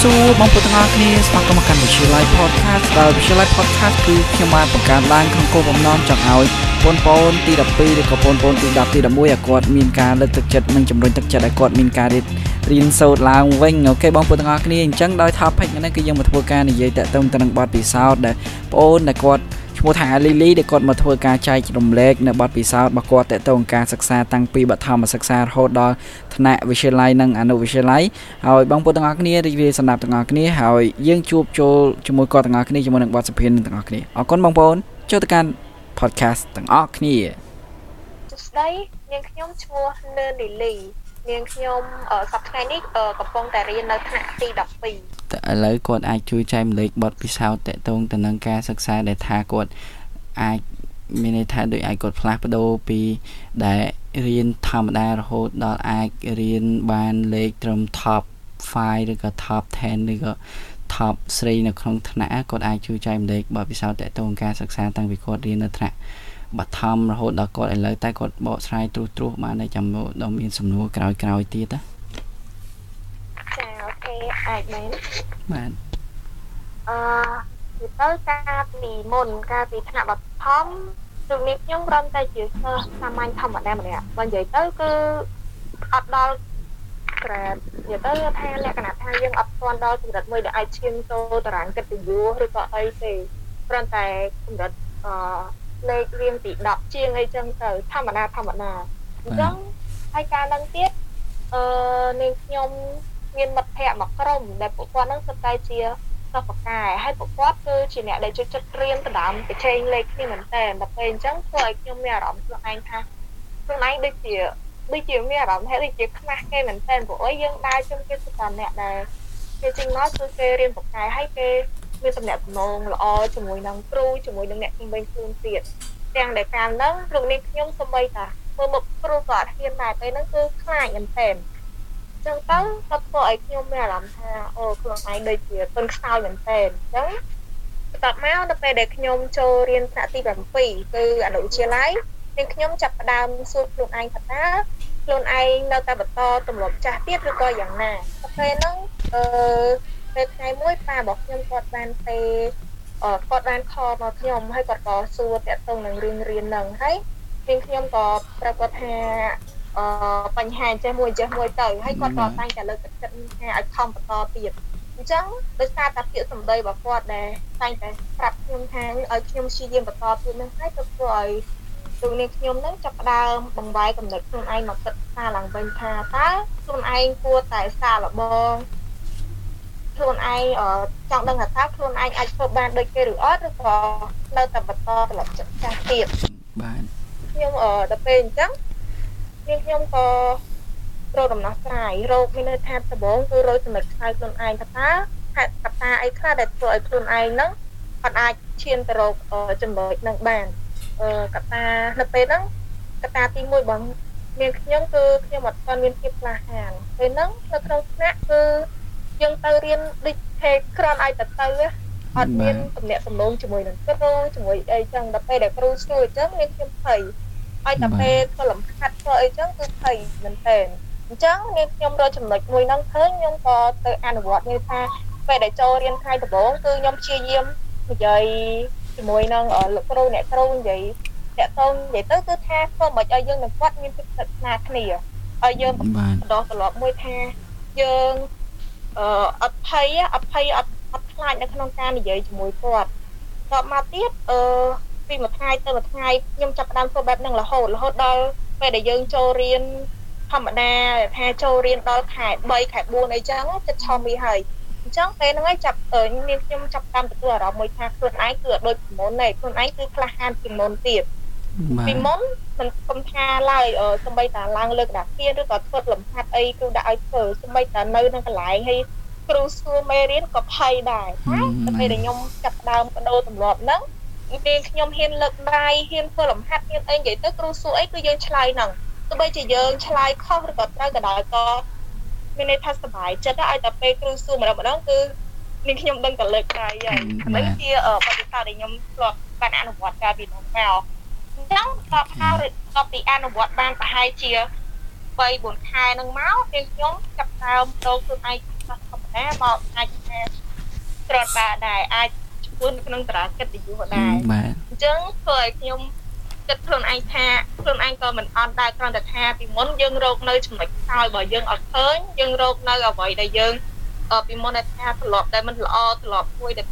រាបសួរបងប្អូនទាំងអស់គ្នាស្វាគមន៍មកកាន់ Visual Live Podcast ដែល Visual Live Podcast គឺខ្ញុំបានបង្កើតឡើងក្នុងគោលបំណងចង់ឲ្យបងប្អូនទី12ឬក៏បងប្អូនទី10ទី11ឲ្យគាត់មានការលើកទឹកចិត្តនិងជំរុញទឹកចិត្តឲ្យគាត់មានការរៀនរៀនសូត្រឡើងវិញអូខេបងប្អូនទាំងអស់គ្នាអញ្ចឹងដោយ topic នេះគឺយើងមកធ្វើការនិយាយតាក់ទងទៅនឹងបទពិសោធន៍ដែលបងប្អូនដែលគាត់ ឈ្មោះថាលីលីដែលគាត់មកធ្វើការចែករំលែកនៅបទពិសោធន៍របស់គាត់តទៅនឹងការសិក្សាតាំងពីបឋមសិក្សារហូតដល់ថ្នាក់វិទ្យាល័យនិងអនុវិទ្យាល័យហើយបងប្អូនទាំងអស់គ្នារីករាយសម្រាប់ទាំងអស់គ្នាហើយយើងជួបចូលជាមួយគាត់ទាំងអស់គ្នាជាមួយនឹងបទសភាទាំងអស់គ្នាអរគុណបងប្អូនចូលទៅកាន់ podcast ទាំងអស់គ្នាសួស្តីនាងខ្ញុំឈ្មោះនឿនលីលី នាងខ្ញុំសប្តាហ៍នេះកំពុងតែរៀននៅថ្នាក់ទី12តែឥឡូវគាត់អាចជួយចែកម្លែកបទពិសោធន៍តកតងទៅនឹងការសិក្សាដែលថាគាត់អាចមានន័យថាដូចអាចគាត់ផ្លាស់ប្ដូរពីដែលរៀនធម្មតារហូតដល់អាចរៀនបានលេខត្រឹម top 5ឬក៏ top 10ឬក៏ top 3នៅក្នុងថ្នាក់គាត់អាចជួយចែកម្លែកបទពិសោធន៍តកតងការសិក្សាតាំងពីគាត់រៀននៅថ្នាក់ បឋមរហូតដល់គាត់ឥឡូវតែគាត់បកស្រាយត្រួសត្រាសបានតែចាំដល់មានសំណួរក្រោយៗទៀតណាអាចមែនបាទអឺទៅការពីមុនការពីថ្នាក់បឋមលោកនេះខ្ញុំគ្រាន់តែជាសិស្សសាមញ្ញធម្មតាម្នាក់បើនិយាយទៅគឺអត់ដល់ក្រែនិយាយទៅថាលក្ខណៈថាយើងអត់ទាន់ដល់កម្រិតមួយដែលអាចឈានចូលតារាងកិត្តិយសឬក៏អីទេគ្រាន់តែកម្រិតអឺ លេខរៀងទី10ជាងអីចឹងទៅធម្មតាធម្មតាអញ្ចឹងហើយការនឹងទៀតអឺនាងខ្ញុំមានមិត្តភ័ក្តិមួយក្រុមដែលពួកគាត់នឹងសុទ្ធតែជាសិស្សបកែហើយពួកគាត់គឺជាអ្នកដែលជួយចិត្តរៀនដណ្ដើមប្រជែងលេខគ្នាមែនតើដល់ពេលអញ្ចឹងធ្វើឲ្យខ្ញុំមានអារម្មណ៍ខ្លួនឯងថាខ្លួនឯងដូចជាដូចជាមានអារម្មណ៍ថាដូចជាខ្មាស់គេមែនតើព្រោះអីយើងដើរជុំគេសុទ្ធតែអ្នកដែលគេចេញមកគឺគេរៀនបកែហើយគេ មានតំណែងតំណងល្អជាមួយនឹងគ្រូជាមួយនឹងអ្នកជំនាញខ្លួនទៀតទាំងដែលកាលហ្នឹងលោកនេះខ្ញុំសម្បីតាមើលមុខគ្រូក៏អត់ហ៊ានដែរពេលហ្នឹងគឺខ្លាចមែនតើចឹងទៅគាត់ធ្វើឲ្យខ្ញុំមានអារម្មណ៍ថាអូខ្លួនឯងដូចជាទុនខ្សោយមែនទែនអញ្ចឹងបន្ទាប់មកដល់ពេលដែលខ្ញុំចូលរៀនថ្នាក់ទី7គឺអនុវិទ្យាល័យនាងខ្ញុំចាប់ផ្ដើមសួរខ្លួនឯងថាតើខ្លួនឯងនៅតែបន្តទម្លាប់ចាស់ទៀតឬក៏យ៉ាងណាដល់ពេលហ្នឹងអឺ ពេលថ្ងៃមួយប៉ារបស់ខ្ញុំគាត់បានទេអឺគាត់បានខលមកខ្ញុំហើយគាត់ក៏សួរតាក់ទងនឹងរឿងរៀនហ្នឹងហើយនាងខ្ញុំក៏ប្រាប់គាត់ថាអឺបញ្ហាចេះមួយចេះមួយទៅហើយគាត់ក៏តែងតែលើកទឹកចិត្តថាឲ្យខំបន្តទៀតអញ្ចឹងដោយសារតែពាក្យសម្ដីរបស់គាត់ដែលតែងតែប្រាប់ខ្ញុំថាឲ្យខ្ញុំព្យាយាមបន្តទៀតនឹងហើយទៅធ្វើឲ្យលោកនាងខ្ញុំនឹងចាប់ផ្ដើមបង្វែរកំណត់ខ្លួនឯងមកគិតសារឡើងវិញថាតើខ្លួនឯងគួរតែសារលបង ខ្លួនឯងចង់ដឹងថាតើខ្លួនឯងអាចធ្វើបានដូចគេឬអត់ឬក៏នៅតែបន្តត្រឡប់ចិត្តចាស់ទៀតបាទខ្ញុំដល់ពេលអញ្ចឹងនាងខ្ញុំក៏រកដំណោះស្រាយរោគមានន័យថាដំបូងគឺរកចំណុចខ្សោយខ្លួនឯងថាតើហេតុកត្តាអីខ្លះដែលធ្វើឲ្យខ្លួនឯងហ្នឹងអត់អាចឈានទៅរកចំណុចហ្នឹងបានអឺកត្តានៅពេលហ្នឹងកត្តាទី1បងមានខ្ញុំគឺខ្ញុំអត់ទាន់មានភាពក្លាហានពេលហ្នឹងនៅក្នុងថ្នាក់គឺ យើងទៅរៀនដូចទេក្រនឲ្យទៅទៅអត់មានតំណែងតំណងជាមួយនឹងគ្រូជាមួយអីចឹងដល់ពេលដែលគ្រូស្រួលអញ្ចឹងមានខ្ញុំភ័យឲ្យតែពេលធ្វើលំហាត់ធ្វើអីចឹងគឺភ័យមែនតើអញ្ចឹងនាងខ្ញុំរកចំណុចមួយហ្នឹងឃើញខ្ញុំក៏ទៅអនុវត្តនេះថាពេលដែលចូលរៀនថ្ងៃដំបូងគឺខ្ញុំព្យាយាមនិយាយជាមួយនឹងលោកគ្រូអ្នកគ្រូនិយាយតាក់ទងនិយាយទៅគឺថាធ្វើមិនឲ្យយើងនឹងគាត់មានចិត្តស្នាគ្នាឲ្យយើងបន្តត្រឡប់មួយថាយើង អឺអត់ភ័យអត់ភ័យអត់អត់ខ្លាចនៅក្នុងការនិយាយជាមួយគាត់តមកទៀតអឺពីមួយថ្ងៃទៅមួយថ្ងៃខ្ញុំចាប់ផ្ដើមធ្វើបែបហ្នឹងរហូតរហូតដល់ពេលដែលយើងចូលរៀនធម្មតាថាចូលរៀនដល់ខែ3ខែ4អីចឹងចិត្តឆំវាហើយអញ្ចឹងពេលហ្នឹងឯងចាប់នាងខ្ញុំចាប់តាមទទួលអារម្មណ៍មួយថាខ្លួនឯងគឺអត់ដូចពីមុនទេខ្លួនឯងគឺក្លាហានពីមុនទៀតពីមុន មិនគុំថាឡើយសម្បីតាឡើងលើកដាក់គៀនឬក៏ធ្វើលំហាត់អីគ្រូដាក់ឲ្យធ្វើសម្បីតានៅក្នុងកន្លែងហើយគ្រូសួរមេរៀនក៏ភ័យដែរតែពេលដែលខ្ញុំចាប់ដើមបដូរទម្លាប់ហ្នឹងពេលខ្ញុំហ៊ានលើកដៃហ៊ានធ្វើលំហាត់ហ៊ានអីនិយាយទៅគ្រូសួរអីគឺយើងឆ្លើយហ្នឹងទោះបីជាយើងឆ្លើយខុសឬក៏ត្រូវក៏ដោយក៏មានន័យថាសុបាយចិត្តឲ្យតែពេលគ្រូសួរម្ដងម្ដងគឺនាងខ្ញុំដឹងតែលើកដៃហើយហ្នឹងជាបទពិសោធន៍ដែលខ្ញុំធ្លាប់បានអនុវត្តកាលពីនោះមកអញ្ចឹងតបហើយតបពីអនុវត្តបានប្រហែលជា3 4ខែហ្នឹងមកនាងខ្ញុំចាប់ដើមដូរខ្លួនឯងធម្មតាមកអាចថាត្រត់បាដែរអាចជួនក្នុងតារាកិត្តិយសដែរបាទអញ្ចឹងធ្វើឲ្យខ្ញុំគិតខ្លួនឯងថាខ្លួនឯងក៏មិនអត់ដែរគ្រាន់តែថាពីមុនយើងរកនៅចំណុចខ្សោយរបស់យើងអត់ឃើញយើងរកនៅអ្វីដែលយើងអឺពីមុនដែលថាធ្លាប់ដែលមិនល្អធ្លាប់មួយដែល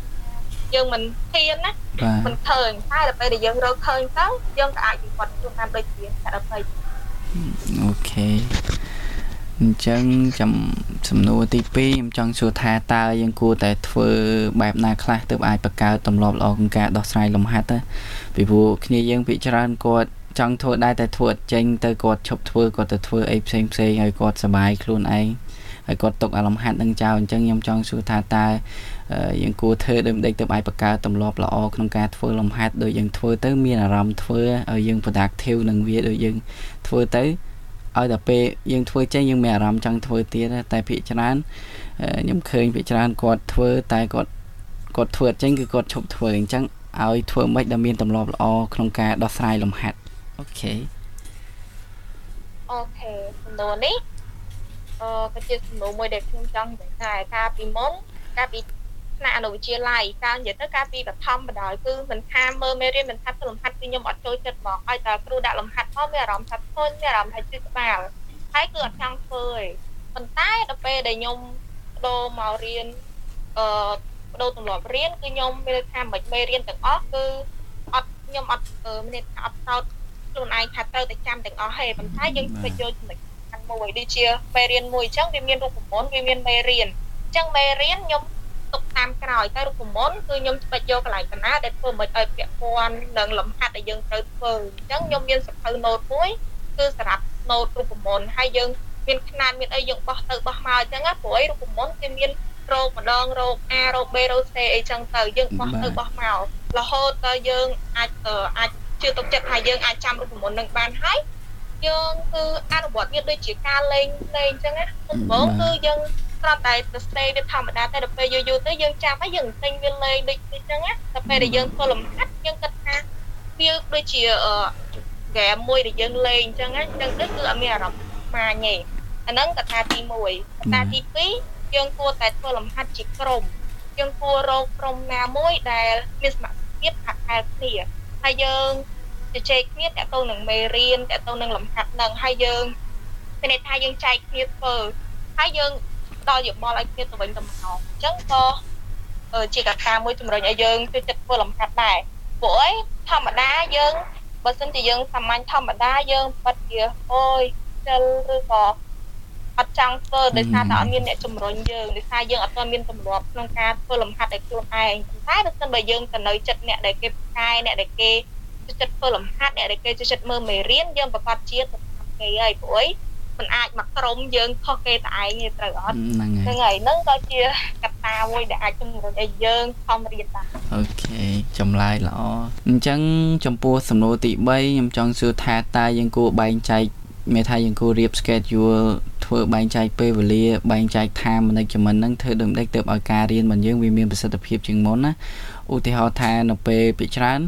យើងមិនហ៊ានណាបាទ មិនឃើញតែដល់ពេលដែលយើងរកឃើញទៅយើងក៏អាចវិវត្តខ្លួនបានដូចជាករណីអូខេអញ្ចឹងចាំសំណួរទី2ខ្ញុំចង់សួរថាតើយើងគួរតែធ្វើបែបណាខ្លះទើបអាចបង្កើតទម្លាប់ល្អក្នុងការដោះស្រាយលំហាត់ទៅពីព្រោះគ្នាយើងពិច្រើនគាត់ ចង់ធ្វើដែរតែធ្វើអត់ចេញទៅគាត់ឈប់ធ្វើគាត់ទៅធ្វើអីផ្សេងផ្សេងឲ្យគាត់សុបាយខ្លួនឯងហើយគាត់ຕົកអាលំហាត់នឹងចោលអញ្ចឹងខ្ញុំចង់សួរថាតើអឺយើងគួរធ្វើដូចម្ដេចទើបអាចបង្កើតទម្លាប់ល្អក្នុងការធ្វើលំហាត់ដូចយើងធ្វើទៅមានអារម្មណ៍ធ្វើឲ្យយើង productive នឹងវាដូចយើងធ្វើទៅឲ្យតែពេលយើងធ្វើចេញយើងមានអារម្មណ៍ចង់ធ្វើទៀតណាតែភាគច្រើនអឺខ្ញុំឃើញភាគច្រើនគាត់ធ្វើតែគាត់គាត់ធ្វើអត់ចេញគឺគាត់ឈប់ធ្វើអញ្ចឹងឲ្យធ្វើមិនដែលមានទម្លាប់ល្អក្នុងការដោះស្រាយលំហាត់ អូខេអូខេសំណួរនេះអឺក៏ជាសំណួរមួយដែលខ្ញុំចង់និយាយដែរកាលពីមុនកាលពីថ្នាក់អនុវិទ្យាល័យកាលនិយាយទៅកាលពីបឋមបណ្ដោយគឺមិនថាមើលមេរៀនមិនថាធ្វើលំហាត់គឺខ្ញុំអត់ចូលចិត្តហ្មងឲ្យតែគ្រូដាក់លំហាត់មកមានអារម្មណ៍ថាធន់មានអារម្មណ៍ថាជឿក្បាលហើយគឺអត់ចង់ធ្វើទេប៉ុន្តែដល់ពេលដែលខ្ញុំបដូរមករៀនអឺបដូរទម្លាប់រៀនគឺខ្ញុំមានថាមិនមេរៀនទាំងអស់គឺអត់ខ្ញុំអត់អឺមានថាអត់សោត ខ្លួនឯងថាត្រូវតែចាំទាំងអស់ហេប៉ុន្តែយើងទៅយកចំណុចសំខាន់មួយដូចជាមេរៀនមួយអញ្ចឹងវាមានរូបមន្តវាមានមេរៀនអញ្ចឹងមេរៀនខ្ញុំទុកតាមក្រោយតែរូបមន្តគឺខ្ញុំច្បិចយកកន្លែងកណាដែលធ្វើមិនឲ្យពាក់ព័ន្ធនឹងលំហាត់ដែលយើងត្រូវធ្វើអញ្ចឹងខ្ញុំមានសភៅ note មួយគឺសម្រាប់ note រូបមន្តហើយយើងមានຂ្នាតមានអីយើងបោះទៅបោះមកអញ្ចឹងណាព្រោះអីរូបមន្តគេមានរោគម្ដងរោគ A រោគ B រោគ C អីចឹងទៅយើងបោះទៅបោះមករហូតដល់យើងអាចអឺអាច ជឿទុកចិត្តថាយើងអាចចាំរូបមន្តនឹងបានហើយយើងគឺអនុវត្តវាដូចជាការលេងលេងអញ្ចឹងណាដំបូងគឺយើងគ្រាន់តែទៅស្ទេវាធម្មតាតែដល់ពេលយូរយូរទៅយើងចាំហើយយើងទិញវាលេងដូចអញ្ចឹងណាដល់ពេលដែលយើងធ្វើលំហាត់យើងគិតថាវាដូចជាអឺហ្គេមមួយដែលយើងលេងអញ្ចឹងណាអញ្ចឹងទៅគឺអត់មានអារម្មណ៍ស្មាញទេអាហ្នឹងកថាទី1កថាទី2យើងគួរតែធ្វើលំហាត់ជាក្រុមយើងគួររកក្រុមណាមួយដែលមានសមត្ថភាពហាត់ហែលគ្នា ហើយយើងជជែកគ្នាតកតងនឹងមេរៀនតកតងនឹងលំហាត់នឹងហើយយើងមានន័យថាយើងចែកគ្នាធ្វើហើយយើងផ្ដល់យោបល់ឲ្យគ្នាទៅវិញទៅមកអញ្ចឹងក៏អឺជាកត្តាមួយជំរុញឲ្យយើងជួយចិត្តធ្វើលំហាត់ដែរព្រោះអីធម្មតាយើងបើសិនជាយើងសាមញ្ញធម្មតាយើងបាត់ជាអូយចិលឬក៏ អត់ចង់ធ្វើដោយសារតែអត់មានអ្នកជំរុញយើងដោយសារយើងអត់ទាន់មានទម្លាប់ក្នុងការធ្វើលំហាត់ឲ្យខ្លួនឯងប៉ុន្តែបើសិនបើយើងទៅនៅចិត្តអ្នកដែលគេផ្កាយអ្នកដែលគេចូលចិត្តធ្វើលំហាត់អ្នកដែលគេចូលចិត្តមើលមេរៀនយើងប្រកាសជាទៅតាមគេហើយព្រោះអីមិនអាចមកក្រុមយើងខុសគេតែឯងទេត្រូវអត់ហ្នឹងហើយហ្នឹងហើយហ្នឹងក៏ជាកត្តាមួយដែលអាចជំរុញឲ្យយើងខំរៀនដែរអូខេចម្លើយល្អអញ្ចឹងចំពោះសំណួរទី3ខ្ញុំចង់សួរថាតើយើងគួរបែងចែកមានថាយើងគួររៀប schedule ធ្វើបែងចែកពេលវេលាបែងចែក time management ហ្នឹងធ្វើដូចម្ដេចទើបឲ្យការរៀនរបស់យើងវាមានប្រសិទ្ធភាពជាងមុនណាឧទាហរណ៍ថានៅពេលពីច្រើន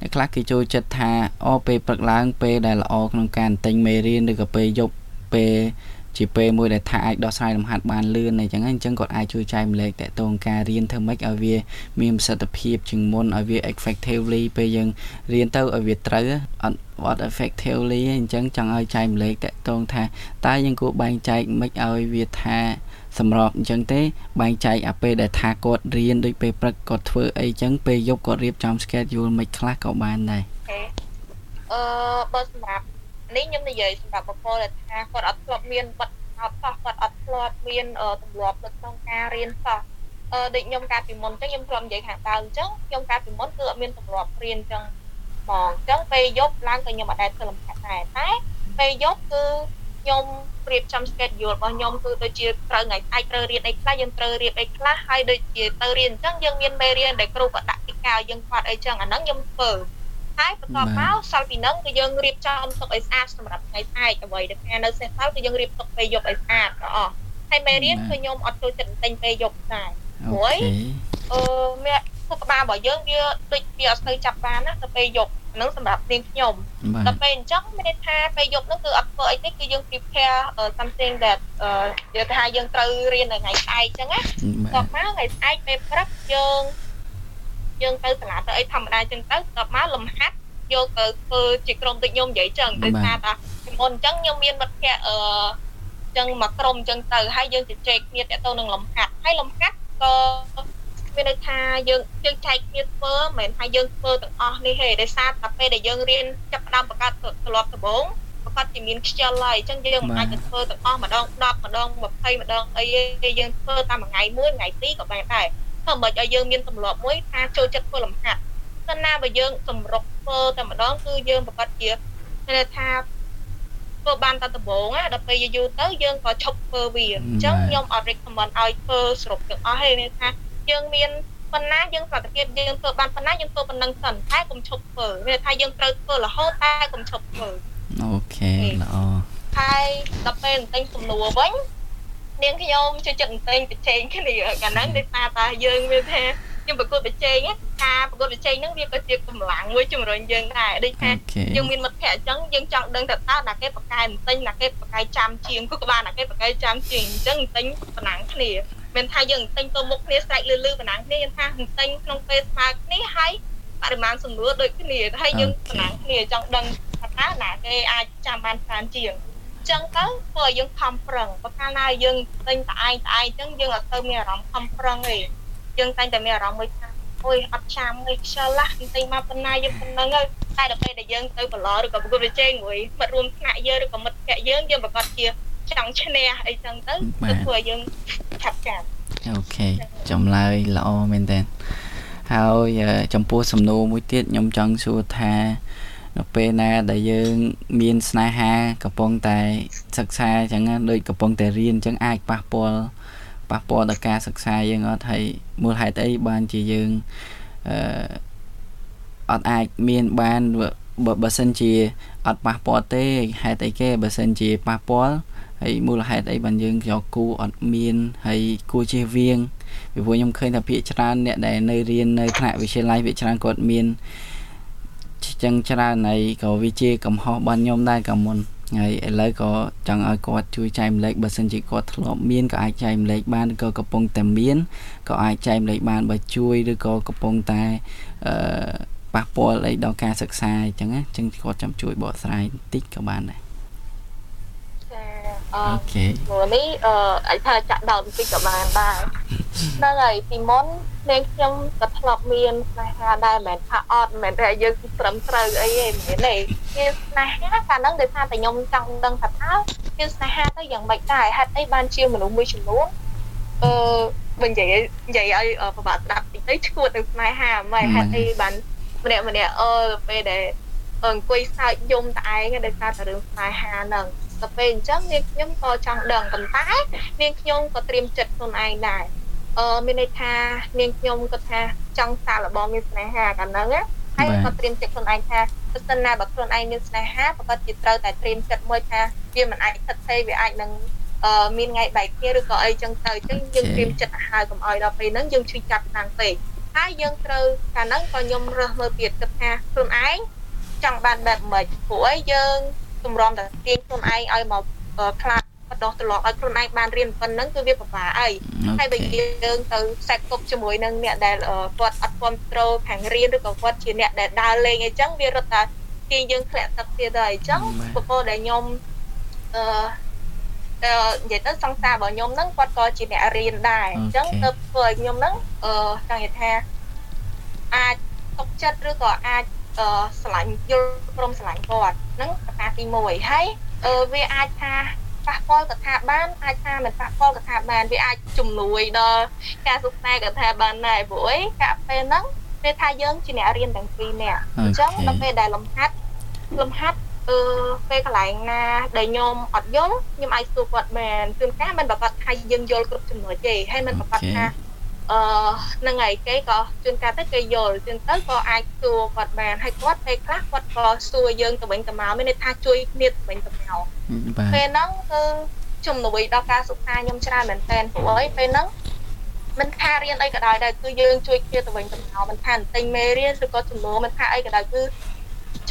អ្នកខ្លះគេចូលចិត្តថាអូពេលព្រឹកឡើងពេលដែលល្អក្នុងការទិញមេរៀនឬក៏ពេលយប់ពេល ជាពេលមួយដែលថាអាចដោះស្រាយលំហាត់បានលឿនអីចឹងហ្នឹងអញ្ចឹងគាត់អាចជួយចែកម្លែកតកតងការរៀនធ្វើម៉េចឲ្យវាមានប្រសិទ្ធភាពជាងមុនឲ្យវា effectively ពេលយើងរៀនទៅឲ្យវាត្រូវអត់អត់ effectively ទេអញ្ចឹងចង់ឲ្យចែកម្លែកតកតងថាតើយើងគួរបែងចែកមិនឲ្យវាថាសម្របអញ្ចឹងទេបែងចែកអាពេលដែលថាគាត់រៀនដូចពេលព្រឹកគាត់ធ្វើអីអញ្ចឹងពេលយប់គាត់រៀបចំ schedule មិនខ្លះក៏បានដែរអូខេអឺបើសម្រាប់ នេះខ្ញុំនិយាយសម្រាប់បុគ្គលដែលថាគាត់អត់ធ្លាប់មានបទអត់សោះគាត់អត់ធ្លាប់មានអឺទម្លាប់នៅក្នុងការរៀនសោះអឺដូចខ្ញុំកាលពីមុនអញ្ចឹងខ្ញុំធ្លាប់និយាយខាងដើមអញ្ចឹងខ្ញុំកាលពីមុនគឺអត់មានទម្លាប់រៀនអញ្ចឹងហ្មងអញ្ចឹងពេលយប់ឡើងក៏ខ្ញុំអត់ដែលធ្វើលំហាត់ដែរតែពេលយប់គឺខ្ញុំរៀបចំ schedule របស់ខ្ញុំគឺដូចជាត្រូវថ្ងៃស្អែកត្រូវរៀនអីខ្លះយើងត្រូវរៀនអីខ្លះហើយដូចជាទៅរៀនអញ្ចឹងយើងមានមេរៀនដែលគ្រូក៏ដាក់ពីកៅយើងខ្វាត់អីចឹងអាហ្នឹងខ្ញុំធ្វើ ហើយបន្ទាប់មកសល់ពីហ្នឹងគឺយើងរៀបចំទុកឲ្យស្អាតសម្រាប់ថ្ងៃស្អែកអ្វីដែលថានៅសេសសល់គឺយើងរៀបទុកពេលយប់ឲ្យស្អាតទាំងអស់ហើយមេរៀនគឺខ្ញុំអត់ចូលចិត្តទិញពេលយប់ដែរអូមួយខេអឺមានខួរក្បាលរបស់យើងវាដូចវាអត់ស្ូវចាប់បានណាទៅពេលយប់អហ្នឹងសម្រាប់នាងខ្ញុំបាដល់ទពេលអញ្ចឹងមានន័យថាពេលយប់ហ្នឹងគឺអត់ធ្វើអីទេគឺយើង prepare អឺ something that អឺនិយាយថាយើងត្រូវរៀននៅថ្ងៃស្អែកអញ្ចឹងណាបាតទបមកថ្ងៃស្អែកពេលព្រឹកយើង យើងទៅសាលាទៅអីធម្មតាអញ្ចឹងទៅតបមកលំហាត់យកទៅធ្វើជាក្រុមដូចខ្ញុំនិយាយអញ្ចឹងដោយសារតាពីមុនអញ្ចឹងខ្ញុំមានមិត្តភ័ក្តិអឺអញ្ចឹងមកក្រុមអញ្ចឹងទៅហើយយើងជជែកគ្នាតទៅនឹងលំហាត់ហើយលំហាត់ក៏មានន័យថាយើងយើងចែកគ្នាធ្វើមិនមែនថាយើងធ្វើទាំងអស់នេះទេដោយសារតែពេលដែលយើងរៀនចាប់ផ្ដើមបង្កើតទម្លាប់ដំបូងប្រកាសជាមានខ្ជិលហើយអញ្ចឹងយើងមិនអាចទៅធ្វើទាំងអស់ម្ដង10ម្ដង20ម្ដងអីទេយើងធ្វើតាមមួយថ្ងៃមួយថ្ងៃពីរក៏បានដែរ ធ្វើមិនឲ្យយើងមានទម្លាប់មួយថាចូលចិត្តធ្វើលំហាត់តែណាបើយើងសម្រុកធ្វើតែម្ដងគឺយើងប្រកាសជាគេថាធ្វើបានតែដំបូងណាដល់ពេលយូរទៅយើងក៏ឈប់ធ្វើវាអញ្ចឹងខ្ញុំអត់ recommend ឲ្យធ្វើសរុបទាំងអស់ទេមានថាយើងមានប៉ុណ្ណាយើងប្រតិភិបយើងធ្វើបានប៉ុណ្ណាយើងធ្វើប៉ុណ្ណឹងសិនតែកុំឈប់ធ្វើមានថាយើងត្រូវធ្វើរហូតតែកុំឈប់ធ្វើអូខេល្អហើយដល់ពេលបន្ទិញសំណួរវិញ នាងខ្ញុំជួយចិត្តបន្ទិញប្រជែងគ្នាកាលហ្នឹងដោយសារតែយើងមានថាខ្ញុំប្រកួតប្រជែងណាការប្រកួតប្រជែងហ្នឹងវាក៏ជាកម្លាំងមួយជំរុញយើងដែរដូចថាអូខេយើងមានមិត្តភ័ក្តិអញ្ចឹងយើងចង់ដឹងថាតើណាគេបកកែបន្ទិញណាគេបកកែចាំជាងគឺក៏បានណាគេបកកែចាំជាងអញ្ចឹងបន្ទិញប៉ុណ្ណឹងគ្នាមានថាយើងបន្ទិញទៅមុខគ្នាស្រែកលឺលឺប៉ុណ្ណឹងគ្នាយើងថាបន្ទិញក្នុងពេលស្មើគ្នាហើយបរិមាណសំណួរដូចគ្នាហើយយើងប៉ុណ្ណឹងគ្នាចង់ដឹងថាតើណាគេអាចចាំបានច្រើនជាង ចឹងទៅធ្វើឲ្យយើងខំប្រឹងបើកាលណាយើងទិញតែឯងតែឯងចឹងយើងអត់ទៅមានអារម្មណ៍ខំប្រឹងទេយើងតែងតែមានអារម្មណ៍មួយថាអូយអត់ចាំទេខ្ជិលឡាស់ទិញមកប៉ុណ្ណាយើងប៉ុណ្ណឹងហើយតែដល់ពេលដែលយើងទៅប្រឡឬក៏ប្រកួតប្រជែងមួយមិត្តរួមថ្នាក់យើងឬក៏មិត្តភក្តិយើងយើងប្រកាសជាចង់ឈ្នះអីចឹងទៅគឺធ្វើឲ្យយើងឆាប់ចាំអូខេចម្លើយល្អមែនតើហើយអឺចំពោះសំណួរមួយទៀតខ្ញុំចង់សួរថា នៅពេលណាដែលយើងមានស្នេហាកំពុងតែសិក្សាអញ្ចឹងណាដូចកំពុងតែរៀនអញ្ចឹងអាចប៉ះពាល់ប៉ះពាល់ដល់ការសិក្សាយើងអត់ហើយមូលហេតុអីបានជាយើងអឺអត់អាចមានបានបើបើសិនជាអត់ប៉ះពាល់ទេហេតុអីគេបើសិនជាប៉ះពាល់ហើយមូលហេតុអីបានយើងយកគូអត់មានហើយគួរជៀសវាងពីព្រោះខ្ញុំឃើញថាភាគច្រើនអ្នកដែលនៅរៀននៅថ្នាក់វិទ្យាល័យភាគច្រើនគាត់មាន ចឹងច្រើនហើយក៏វាជាកំហុសរបស់ខ្ញុំដែរក៏មុនហើយឥឡូវក៏ចង់ឲ្យគាត់ជួយចែកម្លែកបើសិនជាគាត់ធ្លាប់មានក៏អាចចែកម្លែកបានឬក៏កំពុងតែមានក៏អាចចែកម្លែកបានបើជួយឬក៏កំពុងតែអឺប៉ះពាល់អីដល់ការសិក្សាអញ្ចឹងណាអញ្ចឹងគាត់ចាំជួយបកស្រាយបន្តិចក៏បានដែរចា អអូខេព្រោះនេះអឺអាចថាចាក់ដើមបន្តិចក៏បានដែរហ្នឹងហើយពីមុននាងខ្ញុំក៏ធ្លាប់មានស្នេហាដែរមិនមែនថាអត់មិនមែនថាយើងត្រឹមត្រូវអីទេមិនមែនទេមានស្នេហាកាលហ្នឹងដោយសារតែខ្ញុំចង់ដឹងថាតើមានស្នេហាទៅយ៉ាងម៉េចដែរហេតុអីបានជាមនុស្សមួយចំនួនអឺបើនិយាយនិយាយឲ្យអឺប្របាក់ស្ដាប់តិចទៅឈួតនឹងស្នេហាមិនហេតុអីបានម្នាក់ម្នាក់អឺពេលដែលអង្គុយសើចយំតែឯងដោយសារតែរឿងស្នេហាហ្នឹង ទៅពេលអញ្ចឹងនាងខ្ញុំក៏ចង់ដឹងប៉ុន្តែនាងខ្ញុំក៏ត្រៀមចិត្តខ្លួនឯងដែរអឺមានន័យថានាងខ្ញុំគាត់ថាចង់សាកល្បងមានស្នេហាកាលហ្នឹងណាហើយក៏ត្រៀមចិត្តខ្លួនឯងថាបើសិនណាបើខ្លួនឯងមានស្នេហាប្រកាសជាត្រូវតែត្រៀមចិត្តមួយថាវាមិនអាចស្ថិតស្ថេរវាអាចនឹងអឺមានថ្ងៃបែកគ្នាឬក៏អីចឹងទៅអញ្ចឹងយើងត្រៀមចិត្តឲ្យហើយកុំឲ្យដល់ពេលហ្នឹងយើងឈឺចាប់ខ្លាំងពេកហើយយើងត្រូវកាលហ្នឹងក៏ខ្ញុំរើសមើលទៀតគិតថាខ្លួនឯងចង់បានបែបម៉េចព្រោះអីយើង ទម្រាំតែទាញខ្លួនឯងឲ្យមកអឺខ្លាចបដោះត្រឡប់ឲ្យខ្លួនឯងបានរៀនប៉ុណ្ណឹងគឺវាពិបាកអីហើយបើយើងទៅខ្សែគប់ជាមួយនឹងអ្នកដែលអឺគាត់អត់គ្រប់គ្រងខាងរៀនឬក៏គាត់ជាអ្នកដែលដើរលេងអីចឹងវារត់តែទាញយើងធ្លាក់ទឹកទៀតហើយអញ្ចឹងបាទបបោដែលខ្ញុំអឺអឺនិយាយទៅសង្សាររបស់ខ្ញុំហ្នឹងគាត់ក៏ជាអ្នករៀនដែរអញ្ចឹងអូខេទៅធ្វើឲ្យខ្ញុំហ្នឹងអឺចង់និយាយថាអាចទុកចិត្តឬក៏អាចអឺ ស្រឡាញ់យល់ព្រមស្រឡាញ់គាត់ហ្នឹងកត្តាទី1ហើយអឺវាអាចថាប៉ះពាល់កថាបានអាចថាមិនប៉ះពាល់កថាបានវាអាចជំនួយដល់ការសិក្សាកថាបានដែរព្រោះអីកាលពេលហ្នឹងវាថាយើងជាអ្នករៀនទាំងពីរនាក់អញ្ចឹងដល់ពេលដែលលំហាត់លំហាត់អឺពេលកន្លែងណាដែលខ្ញុំអត់យល់ខ្ញុំអាចសួរគាត់មែនជួនកាលមិនប្រកាសថាយើងយល់គ្រប់ចំណុចទេហើយមិនប្រកាសថា អឺហ្នឹងហើយគេក៏ជួនកាលទៅគេយល់ជួនទៅក៏អាចសួរគាត់បានហើយគាត់ពេលខ្លះគាត់ក៏សួរយើងទៅវិញទៅមកមានន័យថាជួយគ្នាទៅវិញទៅមកបាទពេលហ្នឹងគឺជំនួយដល់ការសិក្សាខ្ញុំច្រើនមែនតើព្រោះអីពេលហ្នឹងមិនថារៀនអីក៏ដោយដែរគឺយើងជួយគ្នាទៅវិញទៅមកមិនថាទិញមេរៀនឬក៏ចំនួនមិនថាអីក៏ដោយគឺ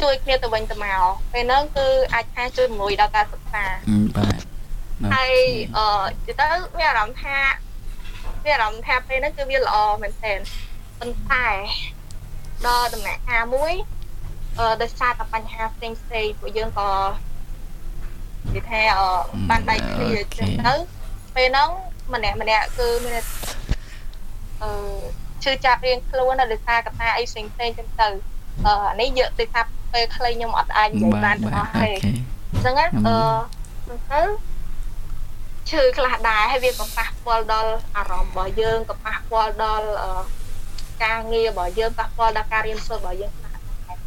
ជួយគ្នាទៅវិញទៅមកពេលហ្នឹងគឺអាចថាជួយមួយដល់ការសិក្សាបាទហើយអឺទៅទៅមានអារម្មណ៍ថា មានអារម្មណ៍ថាពេលហ្នឹងគឺវាល្អមែនទែនប៉ុន្តែដល់ដំណាក់កាលមួយអឺដោយសារតែបញ្ហាផ្សេងផ្សេងពួកយើងក៏និយាយថាអឺបានបែកគ្នាអញ្ចឹងទៅពេលហ្នឹងម្នាក់ម្នាក់គឺមានអឺឈឺចាប់រៀងខ្លួនដោយសារកត្តាអីផ្សេងផ្សេងចឹងទៅអឺអានេះយកដោយសារពេលខ្លីខ្ញុំអត់អាចនិយាយបានទាំងអស់ទេអញ្ចឹងណាអឺទៅ ឈឺខ្លះដែរហើយវាក៏ប៉ះពាល់ដល់អារម្មណ៍របស់យើងក៏ប៉ះពាល់ដល់ការងាររបស់យើងប៉ះពាល់ដល់ការរៀនសូត្ររបស់យើងខ្លះដែរ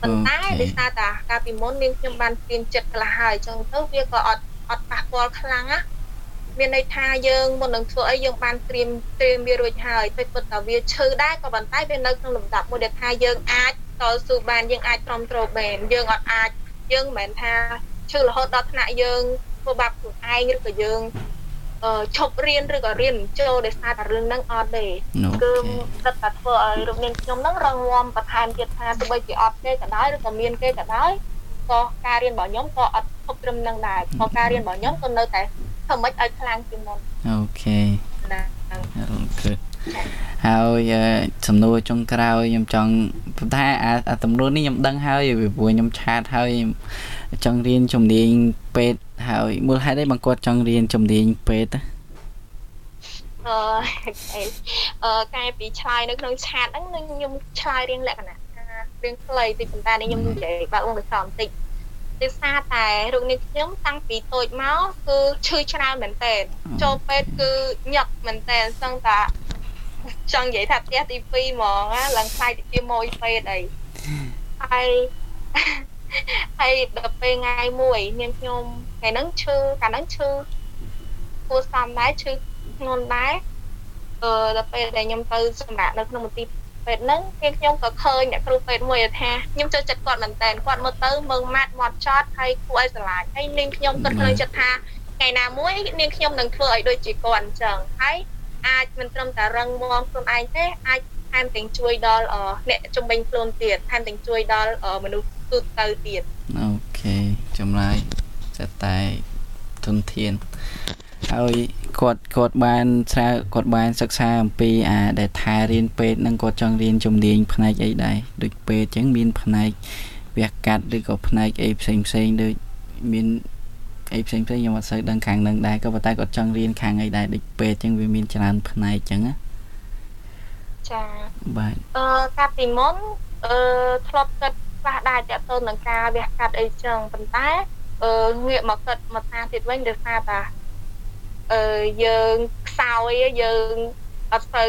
ប៉ុន្តែដោយសារតែកាលពីមុននាងខ្ញុំបានត្រៀមចិត្តខ្លះហើយអញ្ចឹងទៅវាក៏អត់អត់ប៉ះពាល់ខ្លាំងណាមានន័យថាយើងមុននឹងធ្វើអីយើងបានត្រៀមត្រៀមវារួចហើយតែពិតតែវាឈឺដែរក៏ប៉ុន្តែវានៅក្នុងលំដាប់មួយដែលថាយើងអាចតស៊ូបានយើងអាចទ្រាំទ្របានយើងអត់អាចយើងមិនមែនថាឈឺរហូតដល់ថ្នាក់យើង ធ្វើបាបខ្លួនឯងឬក៏យើងឈប់រៀនឬក៏រៀនចូលដោយសារតែរឿងហ្នឹងអត់ទេគឺគិតតែធ្វើឲ្យរូបនាងខ្ញុំហ្នឹងរងងំបន្ថែមទៀតថាទោះបីជាអត់គេក៏ដោយឬក៏មានគេក៏ដោយក៏ការរៀនរបស់ខ្ញុំក៏អត់ឈប់ត្រឹមហ្នឹងដែរក៏ការរៀនរបស់ខ្ញុំក៏នៅតែធ្វើម៉េចឲ្យខ្លាំងជាងមុនអូខេណាគឺហើយសំណួរចុងក្រោយខ្ញុំចង់ប៉ុន្តែអាសំណួរនេះខ្ញុំដឹងហើយពីព្រោះខ្ញុំឆាតហើយចង់រៀនជំនាញពេទ្យ ហើយមូលហេតុអីបងគាត់ចង់រៀនជំនាញពេទ្យអឺអឺកាយពីឆ្លើយនៅក្នុងឆាតហ្នឹងនឹងខ្ញុំឆ្លើយរៀងលក្ខណៈរៀងខ្លីតិចប៉ុន្តែខ្ញុំនិយាយបើអង្គកសបន្តិចដោយសារតែរូបនេះខ្ញុំតាំងពីតូចមកគឺឈឺច្រើនមែនតើចូលពេទ្យគឺញឹកមែនតើសឹងតាចង់និយាយថាផ្ទះទី2ហ្មងឡើងខ្លាយទៅជាម៉ួយពេទ្យអីហើយហើយដល់ពេលថ្ងៃមួយនាងខ្ញុំ ថ្ងៃហ្នឹងឈឺកាលហ្នឹងឈឺគួរសមដែរឈឺធ្ងន់ដែរអឺដល់ពេលដែលខ្ញុំទៅសម្រាប់នៅក្នុងមន្ទីរពេទ្យហ្នឹងគេខ្ញុំក៏ឃើញអ្នកគ្រូពេទ្យមួយថាខ្ញុំចូលចិត្តគាត់មែនតើគាត់មើលទៅមើងម៉ាត់មាត់ចត់ហើយគួរឲ្យស្រឡាញ់ហើយនាងខ្ញុំគិតក្នុងចិត្តថាថ្ងៃណាមួយនាងខ្ញុំនឹងធ្វើឲ្យដូចជាគាត់អញ្ចឹងហើយអាចមិនត្រឹមតែរឹងមាំខ្លួនឯងទេអាចថែមទាំងជួយដល់អ្នកជំនាញខ្លួនទៀតថែមទាំងជួយដល់មនុស្សទូទៅទៀតអូខេចម្លើយ តែតែទុនធានហើយគាត់គាត់បានស្រាវគាត់បានសិក្សាអំពីអាដែលថារៀនពេទ្យនឹងគាត់ចង់រៀនជំនាញផ្នែកអីដែរដូចពេទ្យអញ្ចឹងមានផ្នែកវះកាត់ឬក៏ផ្នែកអីផ្សេងផ្សេងដូចមានអីផ្សេងផ្សេងខ្ញុំអត់សូវដឹងខាងនឹងដែរក៏ប៉ុន្តែគាត់ចង់រៀនខាងអីដែរដូចពេទ្យអញ្ចឹងវាមានច្រើនផ្នែកអញ្ចឹងណាចាបាទអឺកាលពីមុនអឺធ្លាប់គិតខ្លះដែរតទៅនឹងការវះកាត់អីចឹងប៉ុន្តែ អឺងាកមកគិតមកថាទៀតវិញដោយសារតាអឺយើងខ្សោយយើងអត់ទៅ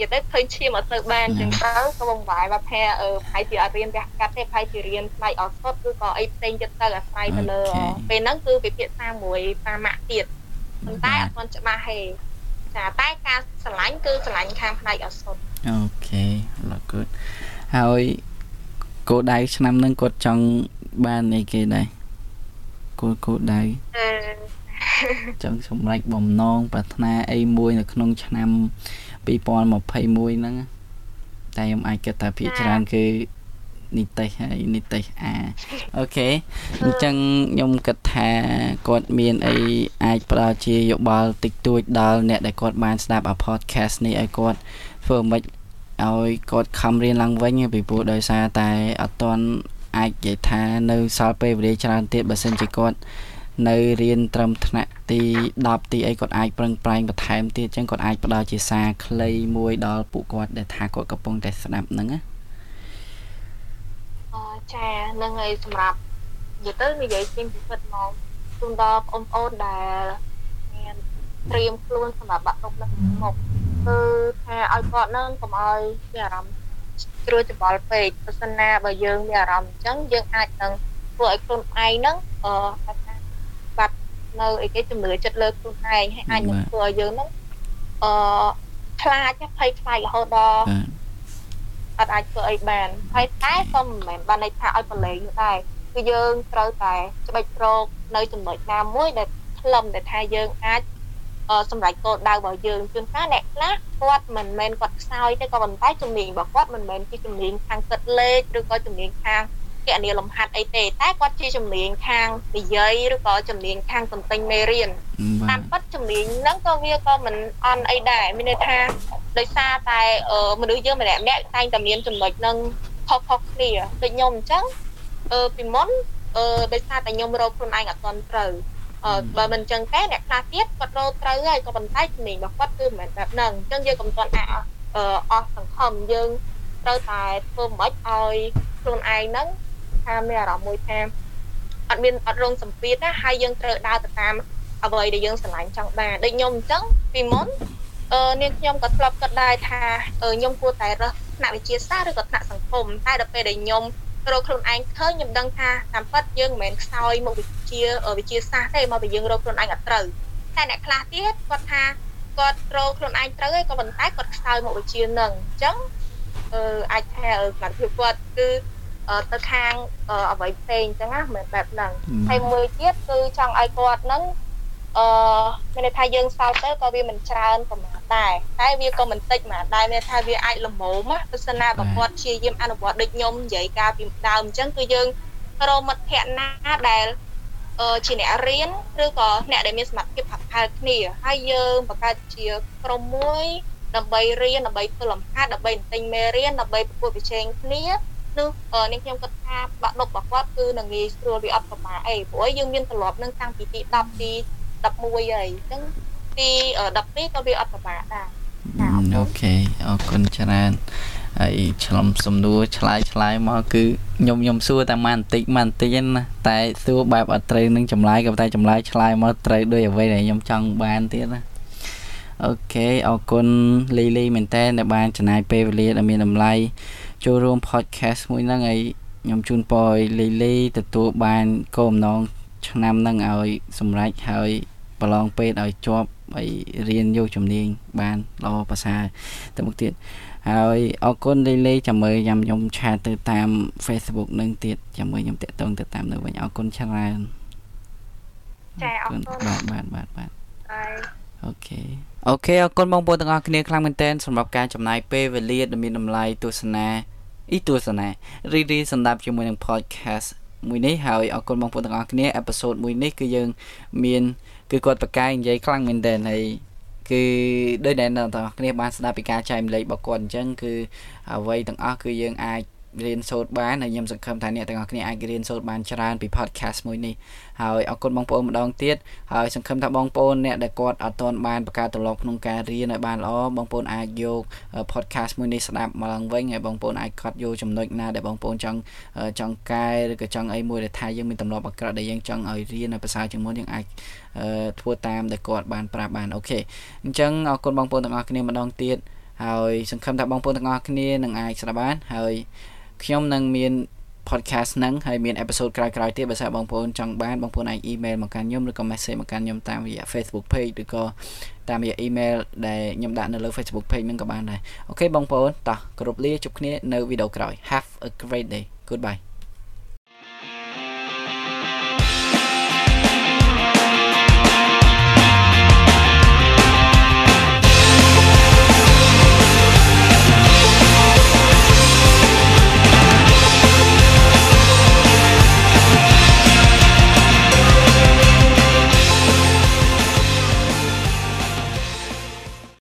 និយាយទៅឃើញឈាមអត់ទៅបានចឹងទៅក៏បងបាយបាថាអឺប្រហែលជាអត់រៀនវះកាត់ទេប្រហែលជារៀនផ្នែកអត់សុតឬក៏អីផ្សេងទៀតទៅអាស្រ័យទៅលើពេលហ្នឹងគឺវិភាសាមួយតាម៉ាក់ទៀតប៉ុន្តែអត់ទាន់ច្បាស់ទេចាតែការឆ្លាញ់គឺឆ្លាញ់ខាងផ្នែកអត់សុតអូខេ look good ហើយគោលដៅឆ្នាំហ្នឹងគាត់ចង់បានអីគេដែរ គោលគោលដៅចង់សម្រេចបំណងប្រាថ្នាអីមួយនៅក្នុងឆ្នាំ2021ហ្នឹងតែខ្ញុំអាចគិតថាភាគច្រើនគឺនីតិហើយនីតិអាអូខេអញ្ចឹងខ្ញុំគិតថាគាត់មានអីអាចផ្ដល់ជាយោបល់តិចតួចដល់អ្នកដែលគាត់បានស្ដាប់អា podcast នេះឲ្យគាត់ធ្វើមិនឲ្យគាត់ខំរៀនឡើងវិញពីព្រោះដោយសារតែអត់ទាន់ អាចនិយាយថានៅសល់ពេលវេលាច្រើនទៀតបើសិនជាគាត់នៅរៀនត្រឹមថ្នាក់ទី10ទីអីគាត់អាចប្រឹងប្រែងបន្ថែមទៀតអញ្ចឹងគាត់អាចផ្ដល់ជាសារខ្លីមួយដល់ពួកគាត់ដែលថាគាត់កំពុងតែស្ដាប់ហ្នឹងណាអូចានឹងហើយសម្រាប់និយាយទៅនិយាយជាពិសេសមកជូនដល់បងប្អូនដែលមានត្រៀមខ្លួនសម្រាប់បាក់ទុកនៅមុខគឺថាឲ្យគាត់នឹងកុំឲ្យមានអារម្មណ៍ ជ្រួលច្បល់ពេកបើសិនណាបើយើងមានអារម្មណ៍អញ្ចឹងយើងអាចនឹងធ្វើឲ្យខ្លួនឯងហ្នឹងអឺថាបាត់នៅអីគេជំនឿចិត្តលើខ្លួនឯងហើយអាចនឹងធ្វើឲ្យយើងហ្នឹងអឺខ្លាចភ័យខ្លាចរហូតដល់អត់អាចធ្វើអីបានហើយតែក៏មិនមែនបានន័យថាឲ្យប្រឡែងនោះដែរគឺយើងត្រូវតែច្បិចរកនៅចំណុចណាមួយដែលខ្លឹមដែលថាយើងអាច សម្រាប់គោលដៅរបស់យើងជួនកាលអ្នកខ្លះគាត់មិនមែនគាត់ខ្សោយទេក៏ប៉ុន្តែជំនាញរបស់គាត់មិនមែនជាជំនាញខាងគិតលេខឬក៏ជំនាញខាងគណនាលំហាត់អីទេតែគាត់ជាជំនាញខាងនិយាយឬក៏ជំនាញខាងទន្ទិញមេរៀនតាមពិតជំនាញហ្នឹងក៏វាក៏មិនអន់អីដែរមានន័យថាដោយសារតែមនុស្សយើងម្នាក់ម្នាក់តែងតែមានចំណុចហ្នឹងខុសៗគ្នាដូចខ្ញុំអញ្ចឹងអឺពីមុនអឺដោយសារតែខ្ញុំរកខ្លួនឯងអត់ទាន់ត្រូវអឺ បើមិនអញ្ចឹងទេអ្នកខ្លះទៀតគាត់រកត្រូវហើយក៏ប៉ុន្តែជំនាញរបស់គាត់គឺមិនមែនបែបហ្នឹងអញ្ចឹងយើងកុំទាន់អាអឺអស់សង្ឃឹមយើងត្រូវតែធ្វើមិនឲ្យខ្លួនឯងហ្នឹងថាមានអារម្មណ៍មួយថាអត់មានអត់រងសម្ពាធណាហើយយើងត្រូវដើរទៅតាមអ្វីដែលយើងស្រឡាញ់ចង់បានដូចខ្ញុំអញ្ចឹងពីមុនអឺនាងខ្ញុំក៏ធ្លាប់គិតដែរថាខ្ញុំគួរតែរើសថ្នាក់វិទ្យាសាស្ត្រឬក៏ថ្នាក់សង្គមតែដល់ពេលដែលខ្ញុំ រកខ្លួនឯងឃើញខ្ញុំដឹងថាតាមពិតយើងមិនមែនខ្សោយមុខវិជ្ជាវិទ្យាសាស្ត្រទេមកពីយើងរកខ្លួនឯងអត់ត្រូវតែអ្នកខ្លះទៀតគាត់ថាគាត់រកខ្លួនឯងត្រូវហើយក៏ប៉ុន្តែគាត់ខ្សោយមុខវិជ្ជានឹងអញ្ចឹងអឺអាចថាសមត្ថភាពគាត់គឺទៅខាងអ្វីផ្សេងអញ្ចឹងណាមិនបែបហ្នឹងហើយមួយទៀតគឺចង់ឲ្យគាត់ហ្នឹងអឺមានន័យថាយើងសល់ទៅក៏វាមិនច្រើនប្រហែល ដែរតែវាក៏មិនតិចមកដែរមានថាវាអាចលមមណាទស្សនាប្រវត្តិជាយាមអនុវត្តដូចខ្ញុំនិយាយកាលពីដើមអញ្ចឹងគឺយើងរកមិត្តភ័ក្ដិណាដែលអឺជាអ្នករៀនឬក៏អ្នកដែលមានសមត្ថភាពហាក់ផាលគ្នាហើយយើងបង្កើតជាក្រុមមួយដើម្បីរៀនដើម្បីធ្វើលំហាត់ដើម្បីទិញមេរៀនដើម្បីប្រកួតប្រជែងគ្នានោះនាងខ្ញុំគិតថាបាក់ដប់របស់គាត់គឺនឹងងាយស្រួលវាអត់ប្រមាអីព្រោះយើងមានទម្លាប់នឹងតាំងពីទី10ទី11ហើយអញ្ចឹង ទី12ក៏វាអត់ប្រមាដែរអូខេអរគុណច្រើនហើយឆ្លំសំណួរឆ្លើយឆ្លើយមកគឺខ្ញុំខ្ញុំសួរតែម៉ាបន្តិចម៉ាបន្តិចណាតែសួរបែបអត់ត្រូវនឹងចម្លើយក៏តែចម្លើយឆ្លើយមកត្រូវដោយអ្វីដែលខ្ញុំចង់បានទៀតណាអូខេអរគុណលីលីមែនតើដែលបានចំណាយពេលវេលាដ៏មានតម្លៃចូលរួម podcast មួយហ្នឹងហើយខ្ញុំជូនពរឲ្យលីលីទទួលបានគោលបំណងឆ្នាំហ្នឹងឲ្យសម្រេចហើយប្រឡងពេទ្យឲ្យជាប់ ហើយរៀនយកជំនាញបានល្អប្រសើរទៅមុខទៀតហើយអរគុណលីលីចាំមើលខ្ញុំខ្ញុំ chat ទៅតាម Facebook នឹងទៀតចាំមើលខ្ញុំទាក់ទងទៅតាមនៅវិញអរគុណច្រើនចាអរគុណបាទបាទបាទបាទ OK OK អរគុណបងប្អូនទាំងអស់គ្នាខ្លាំងមែនទែនសម្រាប់ការចំណាយពេលវេលាដ៏មានតម្លៃទស្សនាអ៊ីទស្សនារីរីសម្រាប់ជាមួយនឹង podcast មួយនេះហើយអរគុណបងប្អូនទាំងអស់គ្នា episode មួយនេះគឺយើងមាន គឺគាត់ប្រកែកនិយាយខ្លាំងមែនទែនហើយគឺដូចដែលអ្នកទាំងអស់គ្នាបានស្ដាប់ពីការចែកម្លែករបស់គាត់អញ្ចឹងគឺអ្វីទាំងអស់គឺយើងអាច រៀនសូត្របានហើយខ្ញុំសង្ឃឹមថាអ្នកទាំងអស់គ្នាអាចរៀនសូត្របានច្រើនពី podcast មួយនេះហើយអរគុណបងប្អូនម្ដងទៀតហើយសង្ឃឹមថាបងប្អូនអ្នកដែលគាត់អត់ទាន់បានបង្កើតទម្លាប់ក្នុងការរៀនឲ្យបានល្អបងប្អូនអាចយក podcast មួយនេះស្ដាប់មកឡើងវិញហើយបងប្អូនអាចកត់យកចំណុចណាដែលបងប្អូនចង់ចង់កែឬក៏ចង់អីមួយដែលថាយើងមានទម្លាប់អាក្រក់ដែលយើងចង់ឲ្យរៀនឲ្យប្រសើរជាងមុនយើងអាចធ្វើតាមដែលគាត់បានប្រាប់បានអូខេអញ្ចឹងអរគុណបងប្អូនទាំងអស់គ្នាម្ដងទៀតហើយសង្ឃឹមថាបងប្អូនទាំងអស់គ្នានឹងអាចស្ដាប់បានហើយ ខ្ញុំនឹងមាន podcast ហ្នឹងហើយមាន episode ក្រោយៗទៀតបើសិនបងប្អូនចង់បានបងប្អូនអាច email មកកាន់ខ្ញុំឬក៏ message មកកាន់ខ្ញុំតាមរយៈ Facebook page ឬក៏តាមរយៈ email ដែលខ្ញុំដាក់នៅលើ Facebook page ហ្នឹងក៏បានដែរអូខេបងប្អូនតោះគោរពលាជួបគ្នានៅវីដេអូក្រោយ have a great day goodbye